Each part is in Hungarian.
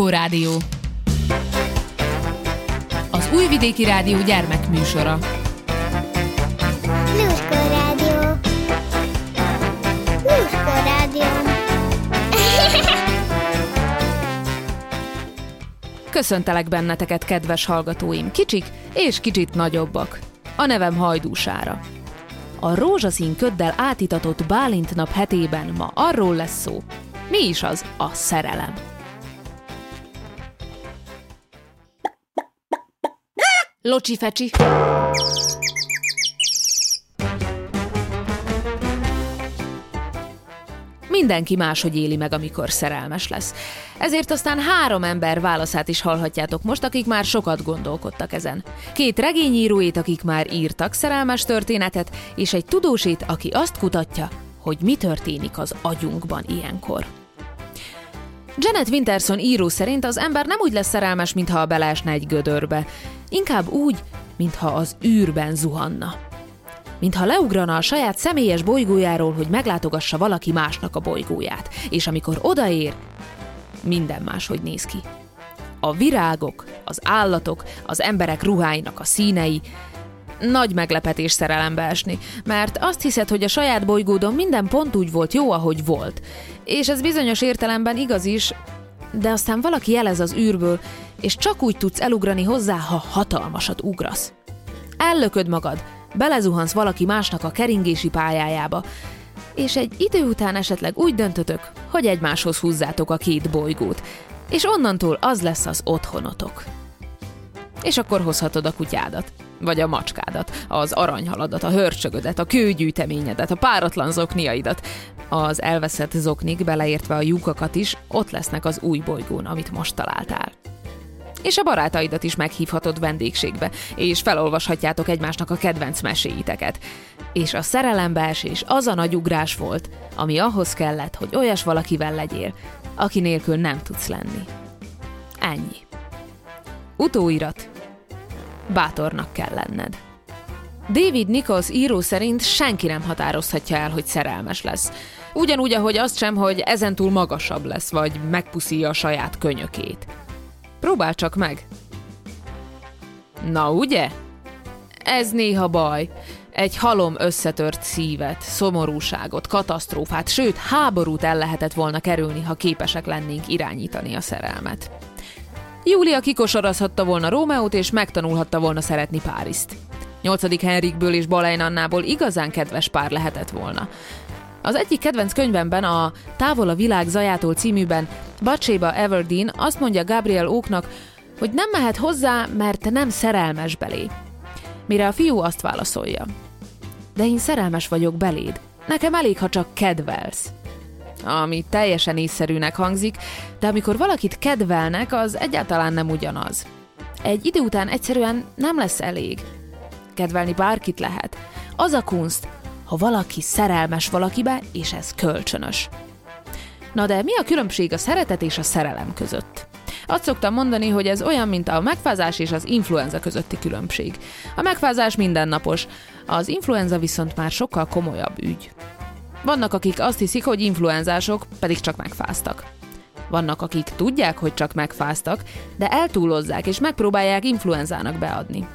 Lluskó Rádió. Az Újvidéki Rádió gyermekműsora. Lluskó Rádió. Lluskó Rádió. Köszöntelek benneteket, kedves hallgatóim, kicsik és kicsit nagyobbak. A nevem Hajdúsára. A rózsaszín köddel átitatott Bálint nap hetében ma arról lesz szó, mi is az a szerelem. Locsi fecsi. Mindenki máshogy éli meg, amikor szerelmes lesz. Ezért aztán három ember válaszát is hallhatjátok most, akik már sokat gondolkodtak ezen. Két regényíróét, akik már írtak szerelmes történetet, és egy tudósét, aki azt kutatja, hogy mi történik az agyunkban ilyenkor. Janet Winterson író szerint az ember nem úgy lesz szerelmes, mintha beleesne egy gödörbe. Inkább úgy, mintha az űrben zuhanna. Mintha leugrana a saját személyes bolygójáról, hogy meglátogassa valaki másnak a bolygóját. És amikor odaér, minden máshogy néz ki. A virágok, az állatok, az emberek ruháinak a színei, nagy meglepetés szerelembe esni, mert azt hiszed, hogy a saját bolygódon minden pont úgy volt jó, ahogy volt. És ez bizonyos értelemben igaz is, de aztán valaki jelez az űrből, és csak úgy tudsz elugrani hozzá, ha hatalmasat ugrasz. Ellököd magad, belezuhansz valaki másnak a keringési pályájába, és egy idő után esetleg úgy döntötök, hogy egymáshoz húzzátok a két bolygót, és onnantól az lesz az otthonotok. És akkor hozhatod a kutyádat, vagy a macskádat, az aranyhaladat, a hörcsögödet, a kőgyűjteményedet, a páratlan zokniaidat. Az elveszett zoknik, beleértve a lyukakat is, ott lesznek az új bolygón, amit most találtál. És a barátaidat is meghívhatod vendégségbe, és felolvashatjátok egymásnak a kedvenc meséiteket. És a szerelembeesés az a nagy ugrás volt, ami ahhoz kellett, hogy olyas valakivel legyél, aki nélkül nem tudsz lenni. Ennyi. Utóirat. Bátornak kell lenned. David Nichols író szerint senki nem határozhatja el, hogy szerelmes lesz. Ugyanúgy, ahogy azt sem, hogy ezentúl magasabb lesz, vagy megpuszíja a saját könyökét. Próbál csak meg. Na, ugye? Ez néha baj. Egy halom összetört szívet, szomorúságot, katasztrófát, sőt, háborút el lehetett volna kerülni, ha képesek lennénk irányítani a szerelmet. Júlia kikosarazhatta volna Rómeót, és megtanulhatta volna szeretni Páriszt. 8. Henrikből és Balein Annából igazán kedves pár lehetett volna. Az egyik kedvenc könyvemben, a Távol a világ zajától címűben Bacséba Everdeen azt mondja Gabriel Óknak, hogy nem mehet hozzá, mert nem szerelmes belé. Mire a fiú azt válaszolja. De én szerelmes vagyok beléd. Nekem elég, ha csak kedvelsz. Ami teljesen észszerűnek hangzik, de amikor valakit kedvelnek, az egyáltalán nem ugyanaz. Egy idő után egyszerűen nem lesz elég. Kedvelni bárkit lehet. Az a kunst, ha valaki szerelmes valakibe, és ez kölcsönös. Na de mi a különbség a szeretet és a szerelem között? Azt szoktam mondani, hogy ez olyan, mint a megfázás és az influenza közötti különbség. A megfázás mindennapos, az influenza viszont már sokkal komolyabb ügy. Vannak, akik azt hiszik, hogy influenzások, pedig csak megfáztak. Vannak, akik tudják, hogy csak megfáztak, de eltúlozzák és megpróbálják influenzának beadni.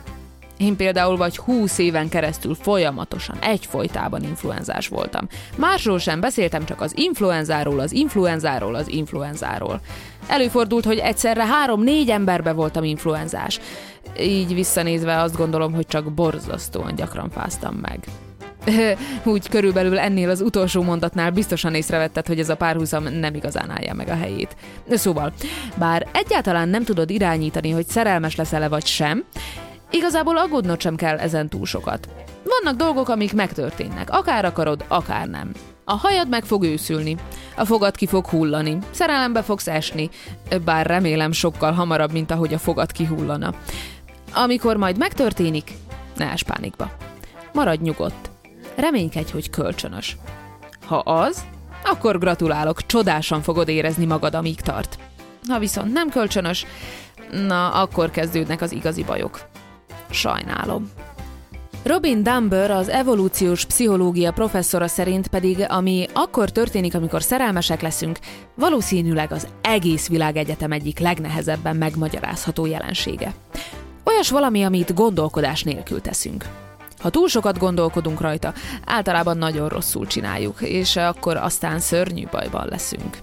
Én például vagy 20 éven keresztül folyamatosan, egyfolytában influenzás voltam. Másról sem beszéltem, csak az influenzáról, az influenzáról, az influenzáról. Előfordult, hogy egyszerre három-négy emberbe voltam influenzás. Így visszanézve azt gondolom, hogy csak borzasztóan gyakran fáztam meg. Úgy körülbelül ennél az utolsó mondatnál biztosan észrevetted, hogy ez a párhuzam nem igazán állja meg a helyét. Szóval, bár egyáltalán nem tudod irányítani, hogy szerelmes leszel-e vagy sem, Igazából aggódnod sem kell ezen túl sokat. Vannak dolgok, amik megtörténnek, akár akarod, akár nem. A hajad meg fog őszülni, a fogad ki fog hullani, szerelembe fogsz esni, bár remélem sokkal hamarabb, mint ahogy a fogad kihullana. Amikor majd megtörténik, ne pánikba. Maradj nyugodt. Reménykedj, hogy kölcsönös. Ha az, akkor gratulálok, csodásan fogod érezni magad, amíg tart. Ha viszont nem kölcsönös, na, akkor kezdődnek az igazi bajok. Sajnálom. Robin Dumber, az evolúciós pszichológia professzora szerint pedig, ami akkor történik, amikor szerelmesek leszünk, valószínűleg az egész világegyetem egyik legnehezebben megmagyarázható jelensége. Olyas valami, amit gondolkodás nélkül teszünk. Ha túl sokat gondolkodunk rajta, általában nagyon rosszul csináljuk, és akkor aztán szörnyű bajban leszünk.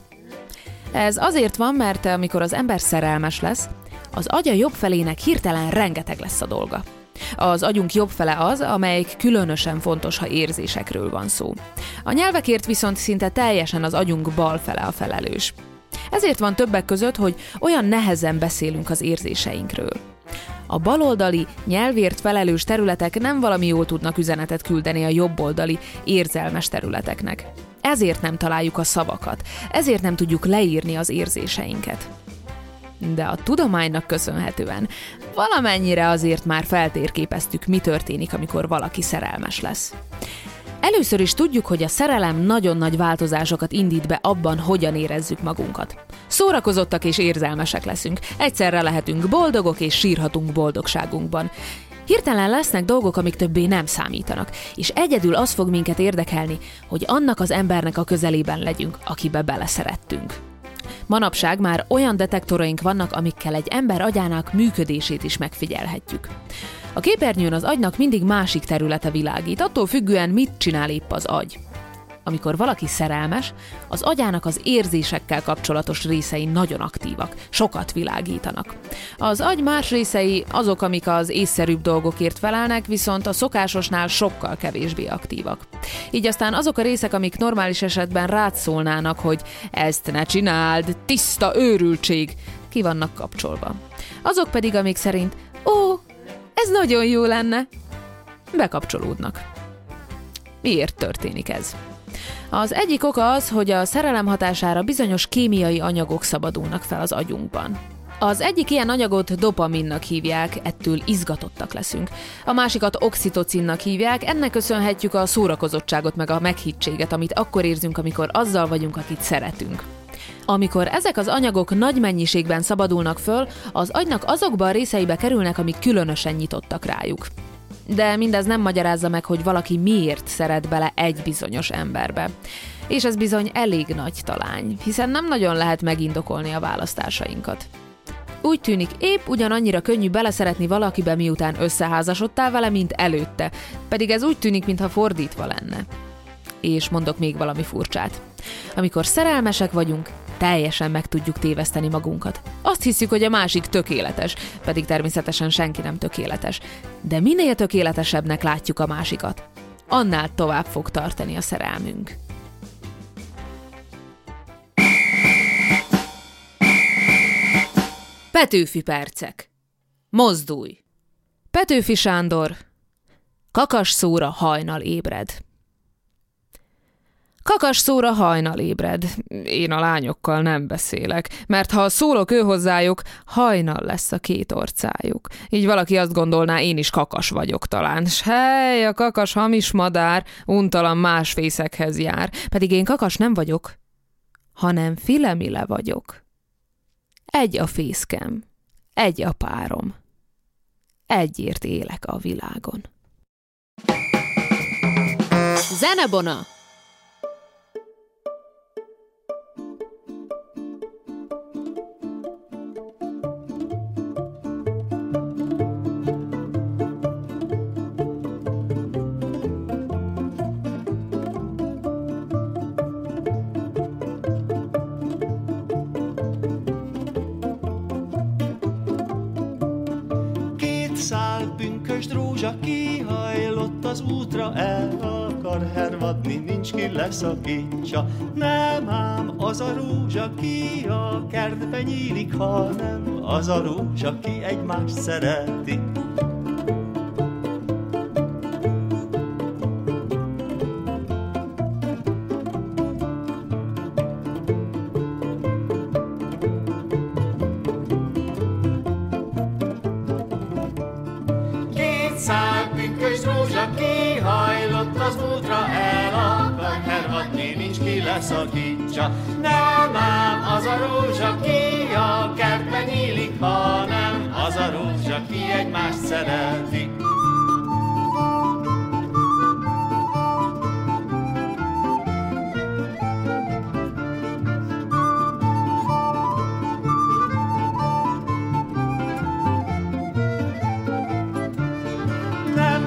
Ez azért van, mert amikor az ember szerelmes lesz, az agya jobb felének hirtelen rengeteg lesz a dolga. Az agyunk jobb fele az, amelyik különösen fontos, ha érzésekről van szó. A nyelvekért viszont szinte teljesen az agyunk bal fele a felelős. Ezért van többek között, hogy olyan nehezen beszélünk az érzéseinkről. A baloldali, nyelvért felelős területek nem valami jól tudnak üzenetet küldeni a jobboldali, érzelmes területeknek. Ezért nem találjuk a szavakat, ezért nem tudjuk leírni az érzéseinket. De a tudománynak köszönhetően valamennyire azért már feltérképeztük, mi történik, amikor valaki szerelmes lesz. Először is tudjuk, hogy a szerelem nagyon nagy változásokat indít be abban, hogyan érezzük magunkat. Szórakozottak és érzelmesek leszünk, egyszerre lehetünk boldogok és sírhatunk boldogságunkban. Hirtelen lesznek dolgok, amik többé nem számítanak, és egyedül az fog minket érdekelni, hogy annak az embernek a közelében legyünk, akibe beleszerettünk. Manapság már olyan detektoraink vannak, amikkel egy ember agyának működését is megfigyelhetjük. A képernyőn az agynak mindig másik területe világít, attól függően mit csinál épp az agy. Amikor valaki szerelmes, az agyának az érzésekkel kapcsolatos részei nagyon aktívak, sokat világítanak. Az agy más részei azok, amik az észszerűbb dolgokért felelnek, viszont a szokásosnál sokkal kevésbé aktívak. Így aztán azok a részek, amik normális esetben rád szólnának, hogy ezt ne csináld, tiszta őrültség, ki vannak kapcsolva. Azok pedig, amik szerint, ez nagyon jó lenne, bekapcsolódnak. Miért történik ez? Az egyik oka az, hogy a szerelem hatására bizonyos kémiai anyagok szabadulnak fel az agyunkban. Az egyik ilyen anyagot dopaminnak hívják, ettől izgatottak leszünk. A másikat oxitocinnak hívják, ennek köszönhetjük a szórakozottságot meg a meghittséget, amit akkor érzünk, amikor azzal vagyunk, akit szeretünk. Amikor ezek az anyagok nagy mennyiségben szabadulnak föl, az agynak azokba a részeibe kerülnek, amik különösen nyitottak rájuk. De mindez nem magyarázza meg, hogy valaki miért szeret bele egy bizonyos emberbe. És ez bizony elég nagy talány, hiszen nem nagyon lehet megindokolni a választásainkat. Úgy tűnik, épp ugyanannyira könnyű beleszeretni valakibe, miután összeházasodtál vele, mint előtte, pedig ez úgy tűnik, mintha fordítva lenne. És mondok még valami furcsát. Amikor szerelmesek vagyunk, teljesen meg tudjuk téveszteni magunkat. Azt hiszük, hogy a másik tökéletes, pedig természetesen senki nem tökéletes. De minél tökéletesebbnek látjuk a másikat, annál tovább fog tartani a szerelmünk. Petőfi percek. Mozdulj! Petőfi Sándor. Kakas szóra hajnal ébred. Kakas szóra hajnal ébred. Én a lányokkal nem beszélek, mert ha szólok ő hozzájuk, hajnal lesz a két orcájuk. Így valaki azt gondolná, én is kakas vagyok talán. S hely, a kakas hamis madár, untalan más fészekhez jár. Pedig én kakas nem vagyok, hanem filemile vagyok. Egy a fészkem, egy a párom. Egyért élek a világon. Zenebona! Rózsa kihajlott az útra, el akar hervadni, nincs ki leszakítsa. Nem ám az a rózsa, ki a kertbe nyílik, hanem az a rózsa, ki egymást szereti. megszakítsa. Nem ám az a rózsa, ki a kertben nyílik, hanem az a rózsa, ki egymást szereti.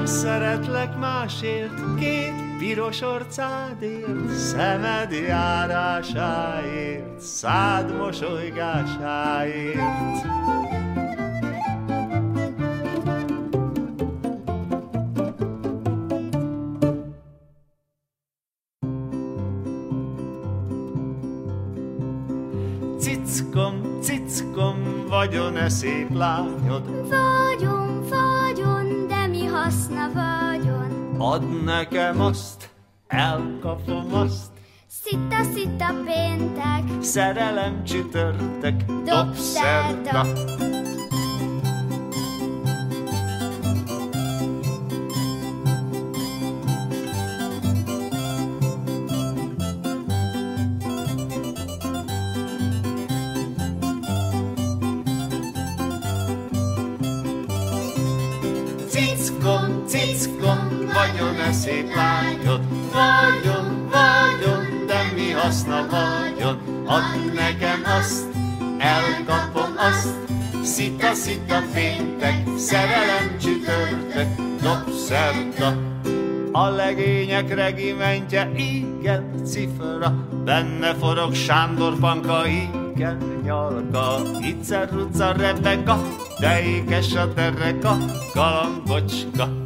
szeretlek másért, két piros orcádért, szemed járásáért, szád mosolygásáért. Cickom, cickom, vagyon-e szép lányod? Vagyon, vagyon, de mi haszna vagyon? Add nekem azt, elkapom azt, Szita, szita péntek, szerelem csütörtök, dobszerda. Cickom, vagyon-e szép lányod? Vagyon, vagyon, de mi haszna vagyon? Add nekem azt, elkapom azt, szita, szita péntek, szerelem csütörtök, dobszerda. A legények regimentje, igen, cifra, benne forog Sándor panka, igen, nyalka, icser, rucca, rebeka, de ékes a dereka, galambocska.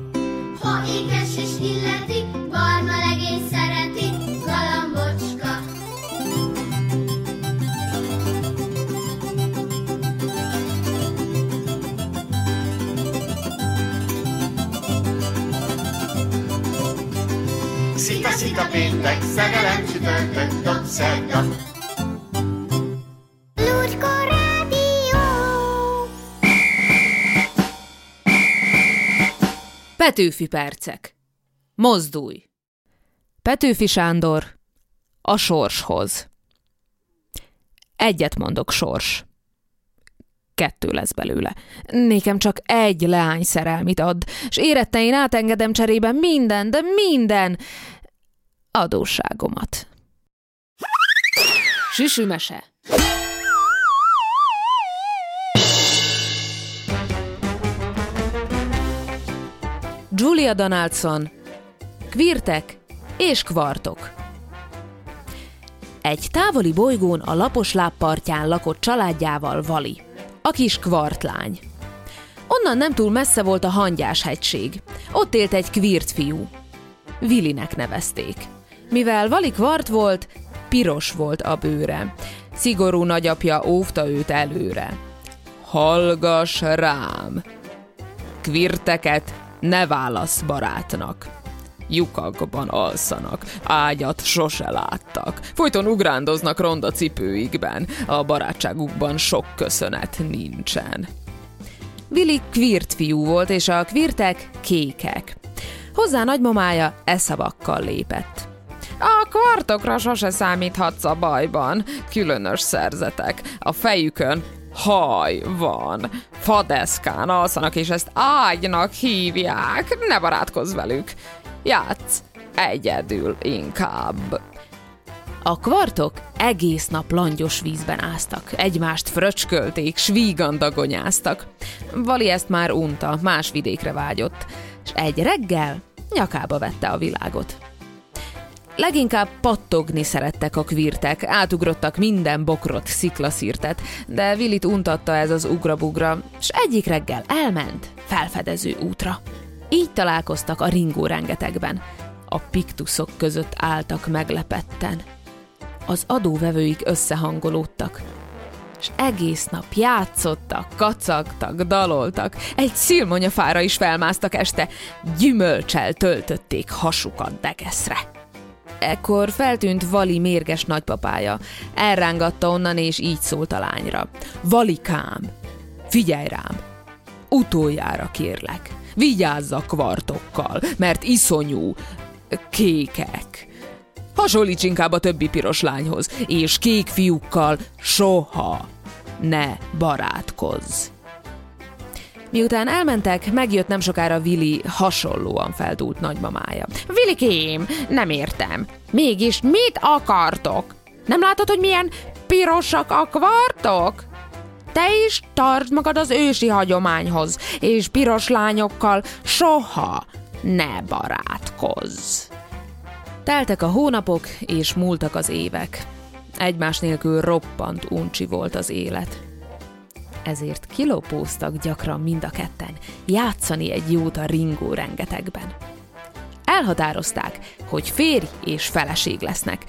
Ha ékes és illeti, barna legény szereti, galambocska. Szita, szita péntek, szerelem csütörtök, dobszerda. Petőfi percek. Mozdulj! Petőfi Sándor a sorshoz. Egyet mondok sors. Kettő lesz belőle. Nékem csak egy leány szerelmit ad, s érette én átengedem cserébe minden, de minden adósságomat. Süsümese. Julia Donaldson, kvirtek és kvartok. Egy távoli bolygón a lapos lábpartján lakott családjával Vali, a kis kvartlány. Onnan nem túl messze volt a hangyás hegység. Ott élt egy kvirt fiú. Vilinek nevezték. Mivel Vali kvart volt, piros volt a bőre. Szigorú nagyapja óvta őt előre. Hallgass rám! Kvirteket ne válasz barátnak. Lyukakban alszanak, ágyat sose láttak. Folyton ugrándoznak ronda cipőikben, a barátságukban sok köszönet nincsen. Willi kvirt fiú volt, és a kvirtek kékek. Hozzá nagymamája eszavakkal lépett. A kvartokra sose számíthatsz a bajban, különös szerzetek. A fejükön haj van. Fadeszkán alszanak, és ezt ágynak hívják. Ne barátkozz velük. Játsz egyedül inkább. A kvartok egész nap langyos vízben áztak, egymást fröcskölték, s vígandagonyáztak. Vali ezt már unta, más vidékre vágyott, és egy reggel nyakába vette a világot. Leginkább pattogni szerettek a kvirtek, átugrottak minden bokrot, sziklaszírtet, de Willit untatta ez az ugrabugra, s egyik reggel elment felfedező útra. Így találkoztak a ringó rengetegben. A piktuszok között álltak meglepetten. Az adóvevőik összehangolódtak, és egész nap játszottak, kacagtak, daloltak, egy szilmonyafára is felmásztak este, gyümölcsel töltötték hasukat degeszre. Ekkor feltűnt Vali mérges nagypapája. Elrángatta onnan, és így szólt a lányra. Valikám, figyelj rám! Utoljára kérlek, vigyázz a kvartokkal, mert iszonyú kékek. Hasonlíts inkább a többi piros lányhoz, és kék fiúkkal soha ne barátkozz. Miután elmentek, megjött nem sokára Vili hasonlóan feldúlt nagymamája. Vilikém, nem értem. Mégis mit akartok? Nem látod, hogy milyen pirosak a kvartok? Te is tartsd magad az ősi hagyományhoz, és piros lányokkal soha Ne barátkozz! Teltek a hónapok, és múltak az évek. Egymás nélkül roppant uncsi volt az élet. Ezért kilopóztak gyakran mind a ketten, játszani egy jót a ringó rengetegben. Elhatározták, hogy férj és feleség lesznek,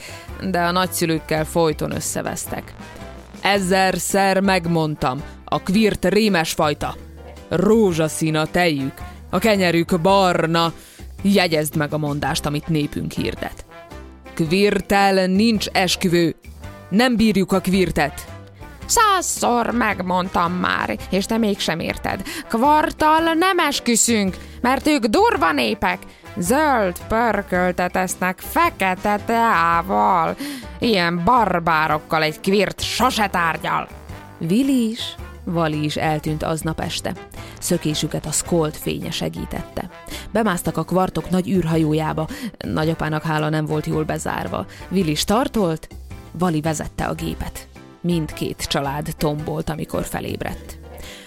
de a nagyszülőkkel folyton összevesztek. Ezerszer megmondtam, a kvirt rémes fajta. Rózsaszín a tejük, a kenyerük barna. Jegyezd meg a mondást, amit népünk hirdet. Kvirtel nincs esküvő. Nem bírjuk a kvirtet. Százszor megmondtam már, és te mégsem érted. Kvartal nem esküszünk, mert ők durva népek. Zöld pörköltet esznek fekete teával. Ilyen barbárokkal egy kvirt sose tárgyal. Vili is, Vali is eltűnt aznap este. Szökésüket a Skolt fénye segítette. Bemásztak a kvartok nagy űrhajójába, nagyapának hála nem volt jól bezárva. Vili startolt, Vali vezette a gépet. Mindkét család tombolt, amikor felébredt.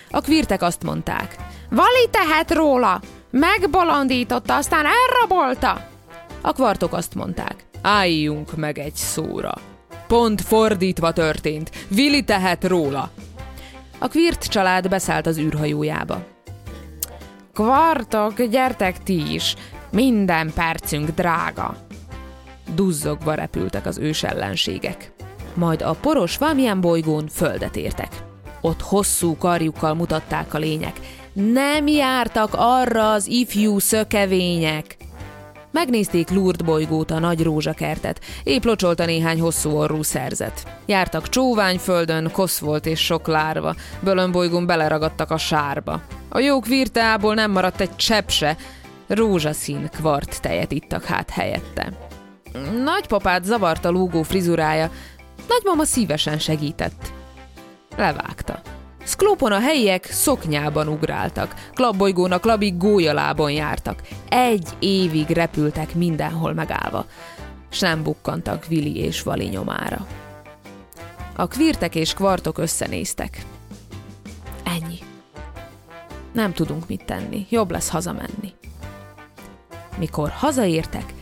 A kvirtek azt mondták, Vali tehet róla! Megbolondította, aztán elrabolta! a kvartok azt mondták, álljunk meg egy szóra. Pont fordítva történt, Vili tehet róla. A kvirt család beszállt az űrhajójába. Kvartok, gyertek ti is! Minden percünk drága! Duzzogva repültek az ős ellenségek. Majd a poros valamilyen bolygón földet értek. Ott hosszú karjukkal mutatták a lények. Nem jártak arra az ifjú szökevények. Megnézték Lourdes bolygót, a nagy rózsakertet. Épp locsolta néhány hosszú orrú szerzet. Jártak csóványföldön, kosz volt és sok lárva. Bölön bolygón beleragadtak a sárba. A jók virteából nem maradt egy csepp se. Rózsaszín kvart tejet ittak hát helyette. Nagypapát zavarta lúgó frizurája. Nagymama szívesen segített. Levágta. Szklópon a helyiek szoknyában ugráltak, klabbolygón a klabig gólyalábon jártak. Egy évig repültek mindenhol megállva, s nem bukkantak Vili és Vali nyomára. A kvirtek és kvartok összenéztek. Ennyi. Nem tudunk mit tenni, jobb lesz hazamenni. Mikor hazaértek,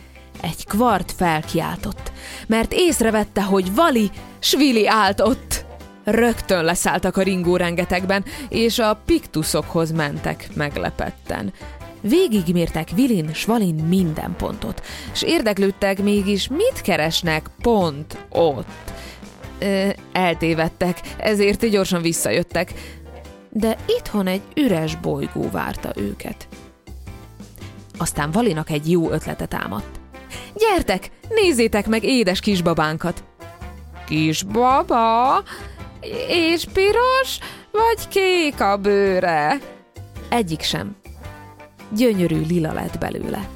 egy kvart felkiáltott, mert észrevette, hogy Vali Svili állt ott. Rögtön leszálltak a ringó rengetegben, és a piktuszokhoz mentek meglepetten. Végigmértek Vilin, Svalin minden pontot, és érdeklődtek mégis, mit keresnek pont ott. Ö, eltévedtek, ezért gyorsan visszajöttek, de itthon egy üres bolygó várta őket. Aztán Valinak egy jó ötlete támadt. Gyertek, nézzétek meg édes kisbabánkat! Kisbaba? És piros, vagy kék a bőre? Egyik sem. Gyönyörű lila lett belőle.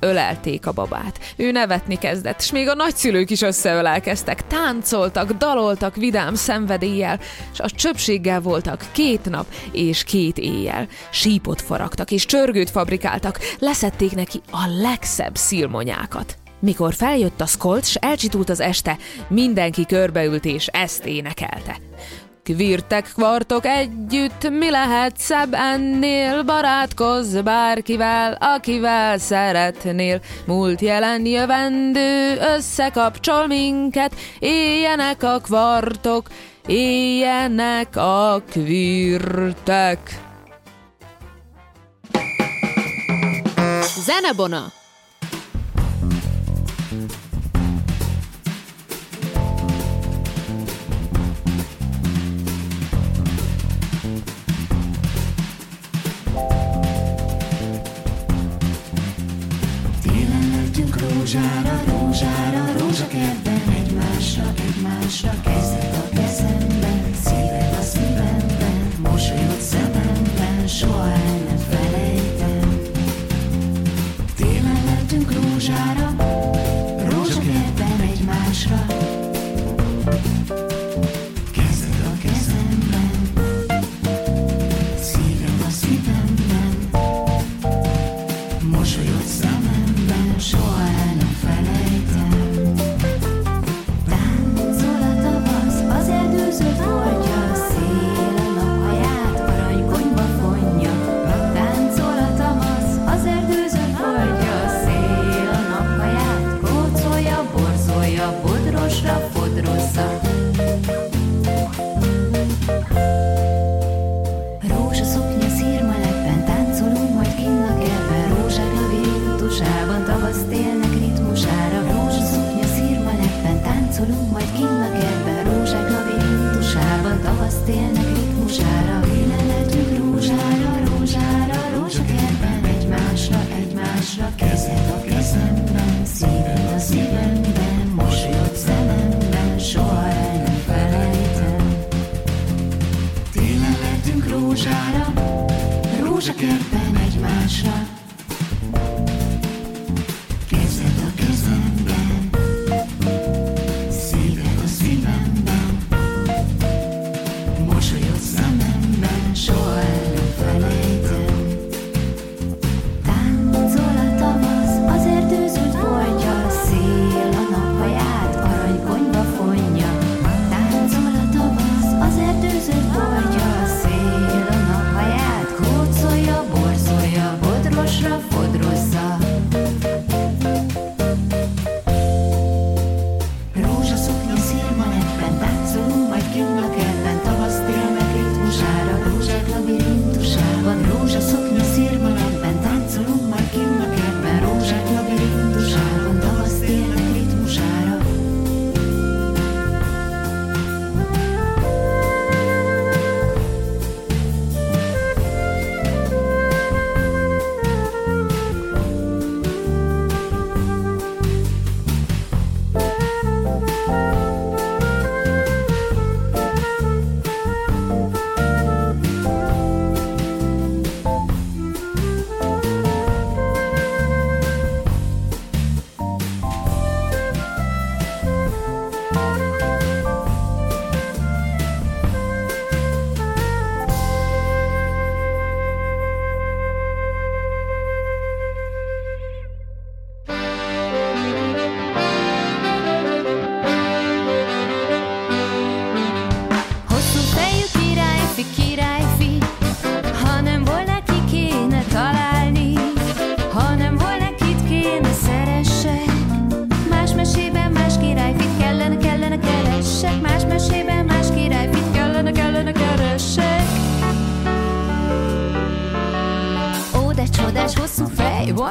Ölelték a babát. Ő nevetni kezdett, s még a nagyszülők is összeölelkeztek. Táncoltak, daloltak vidám szenvedéllyel, s a csöpséggel voltak két nap és két éjjel. Sípot faragtak és csörgőt fabrikáltak, leszették neki a legszebb szilmonyákat. Mikor feljött a Skolt, s elcsitult az este, mindenki körbeült és ezt énekelte. Kvirtek, kvartok együtt, mi lehet szebb ennél? Barátkozz bárkivel, akivel szeretnél. Múlt jelen jövendő összekapcsol minket, éljenek a kvartok, éljenek a kvirtek. Zenebona! Rózsára, rózsára, rózsakertben egymásra, egymásra, kezed a kezemben, szíved a szívemben, mosolyod szememben, soha el nem felejtem. Télen mentünk rózsára,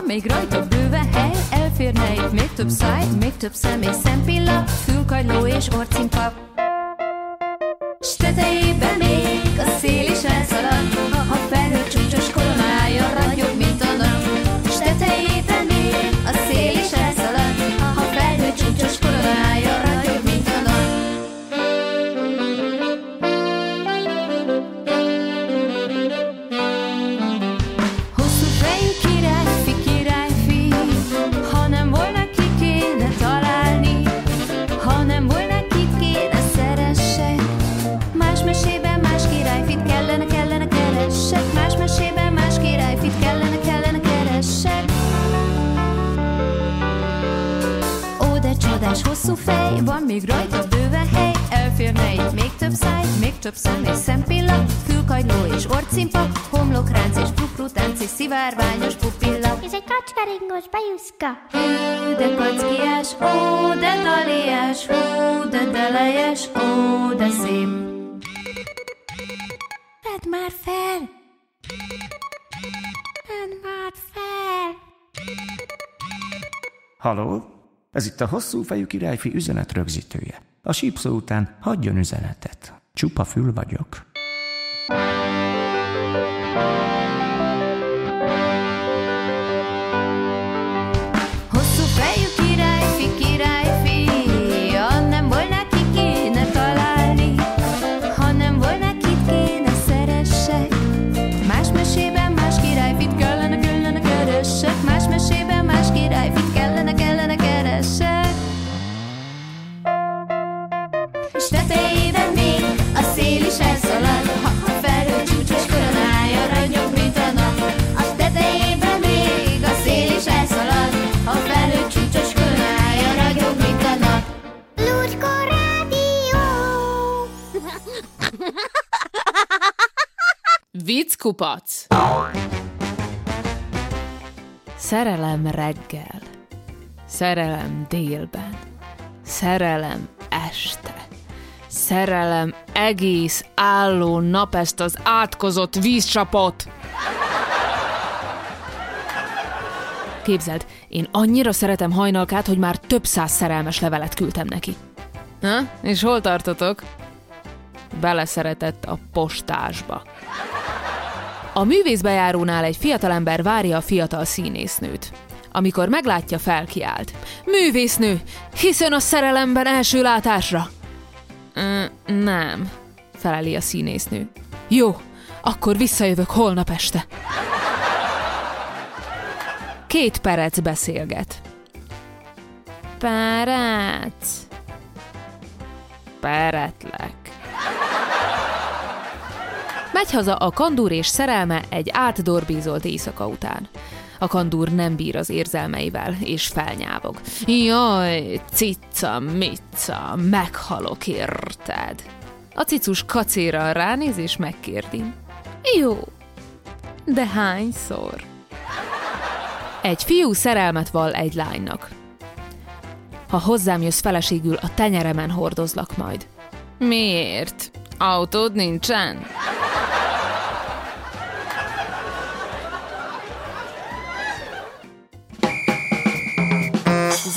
még rajta bőven hely, elférne itt még több száj, még több szem és szempilla, fülkagyló és orcinkap. S több szem és szempilla, fülkagyló és orcimpa, homlokránc és pukrutánc és szivárványos pupilla. Ez egy kacskaringos bajuszka. Hú, de kackiás, ó, de taliás, hú, de telejes, ó, de szép. Vedd már fel! Vedd már fel! Haló? Ez itt a hosszú fejű királyfi üzenet rögzítője. A sípszó után hagyjon üzenetet. Csupa fül vagyok. Hosszú Szerelem reggel, szerelem délben, szerelem este, szerelem egész álló nap ezt az átkozott vízcsapot. Képzeld, én annyira szeretem hajnalkát, hogy már több száz szerelmes levelet küldtem neki. Na, és hol tartotok? Beleszeretett a postásba. A művészbejárónál egy fiatalember várja a fiatal színésznőt. Amikor meglátja, felkiált. Művésznő, hiszen a szerelemben első látásra. Nem, feleli a színésznő. Jó, akkor visszajövök holnap este. Két perec beszélget. Perec. Peretlek. Megy haza a kandúr és szerelme egy átdorbízolt éjszaka után. A kandúr nem bír az érzelmeivel, és felnyávog. Jaj, cica, mica, meghalok érted. A cicus kacéra ránéz és megkérdi. Jó, de hányszor? Egy fiú szerelmet val egy lánynak. Ha hozzám jössz feleségül, a tenyeremen hordozlak majd. Miért? Autód nincsen?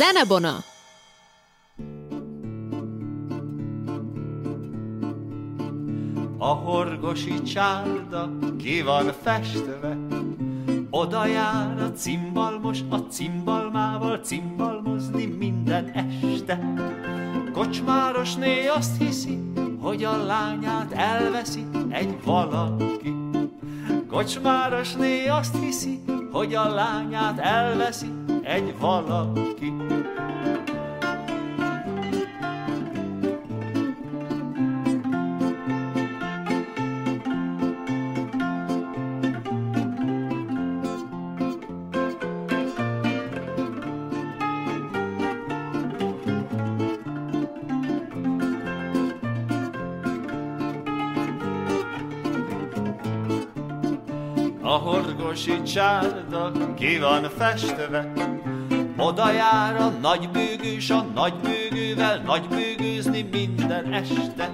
Zenebona! A horgosi csárda ki van festve, oda jár a cimbalmos a cimbalmával cimbalmozni minden este. Kocsmárosné azt hiszi, hogy a lányát elveszi egy valaki. Kocsmárosné azt hiszi, hogy a lányát elveszi egy valaki. A horgosi csárda ki van festve, Oda jár a nagybőgős a nagybőgővel nagybőgőzni minden este.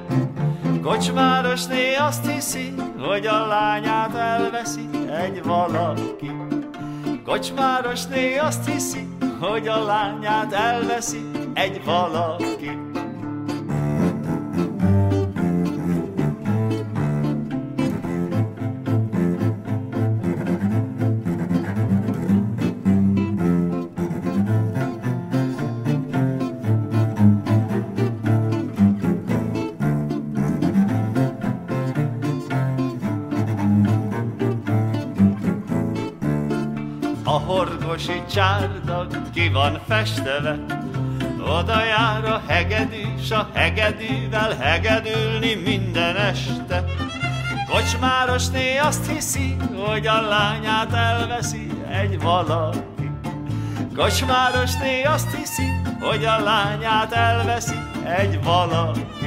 Kocsmárosné azt hiszi, hogy a lányát elveszi egy valaki. Kocsmárosné azt hiszi, hogy a lányát elveszi egy valaki. Horgosi csárda ki van festeve, oda jár a hegedű, a hegedűvel hegedülni minden este. Kocsmárosné azt hiszi, hogy a lányát elveszi egy valaki. Kocsmárosné azt hiszi, hogy a lányát elveszi egy valaki.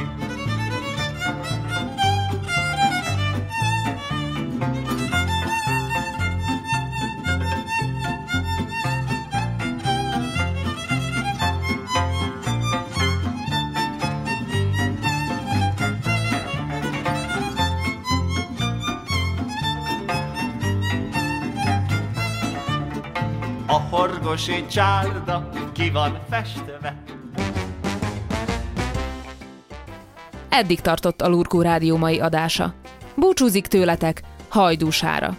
Horgosi csárda ki van festve. Eddig tartott a Lurkó Rádió mai adása. Búcsúzik tőletek hajdúsára.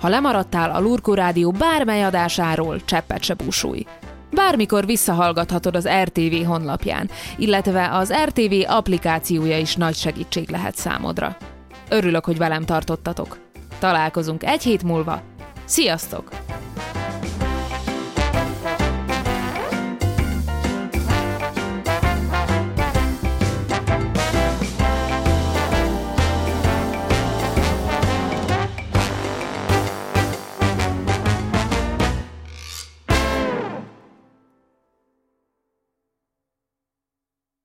Ha lemaradtál a Lurkó Rádió bármely adásáról, cseppet se búsulj. Bármikor visszahallgathatod az RTV honlapján, illetve az RTV applikációja is nagy segítség lehet számodra. Örülök, hogy velem tartottatok. Találkozunk egy hét múlva. Sziasztok!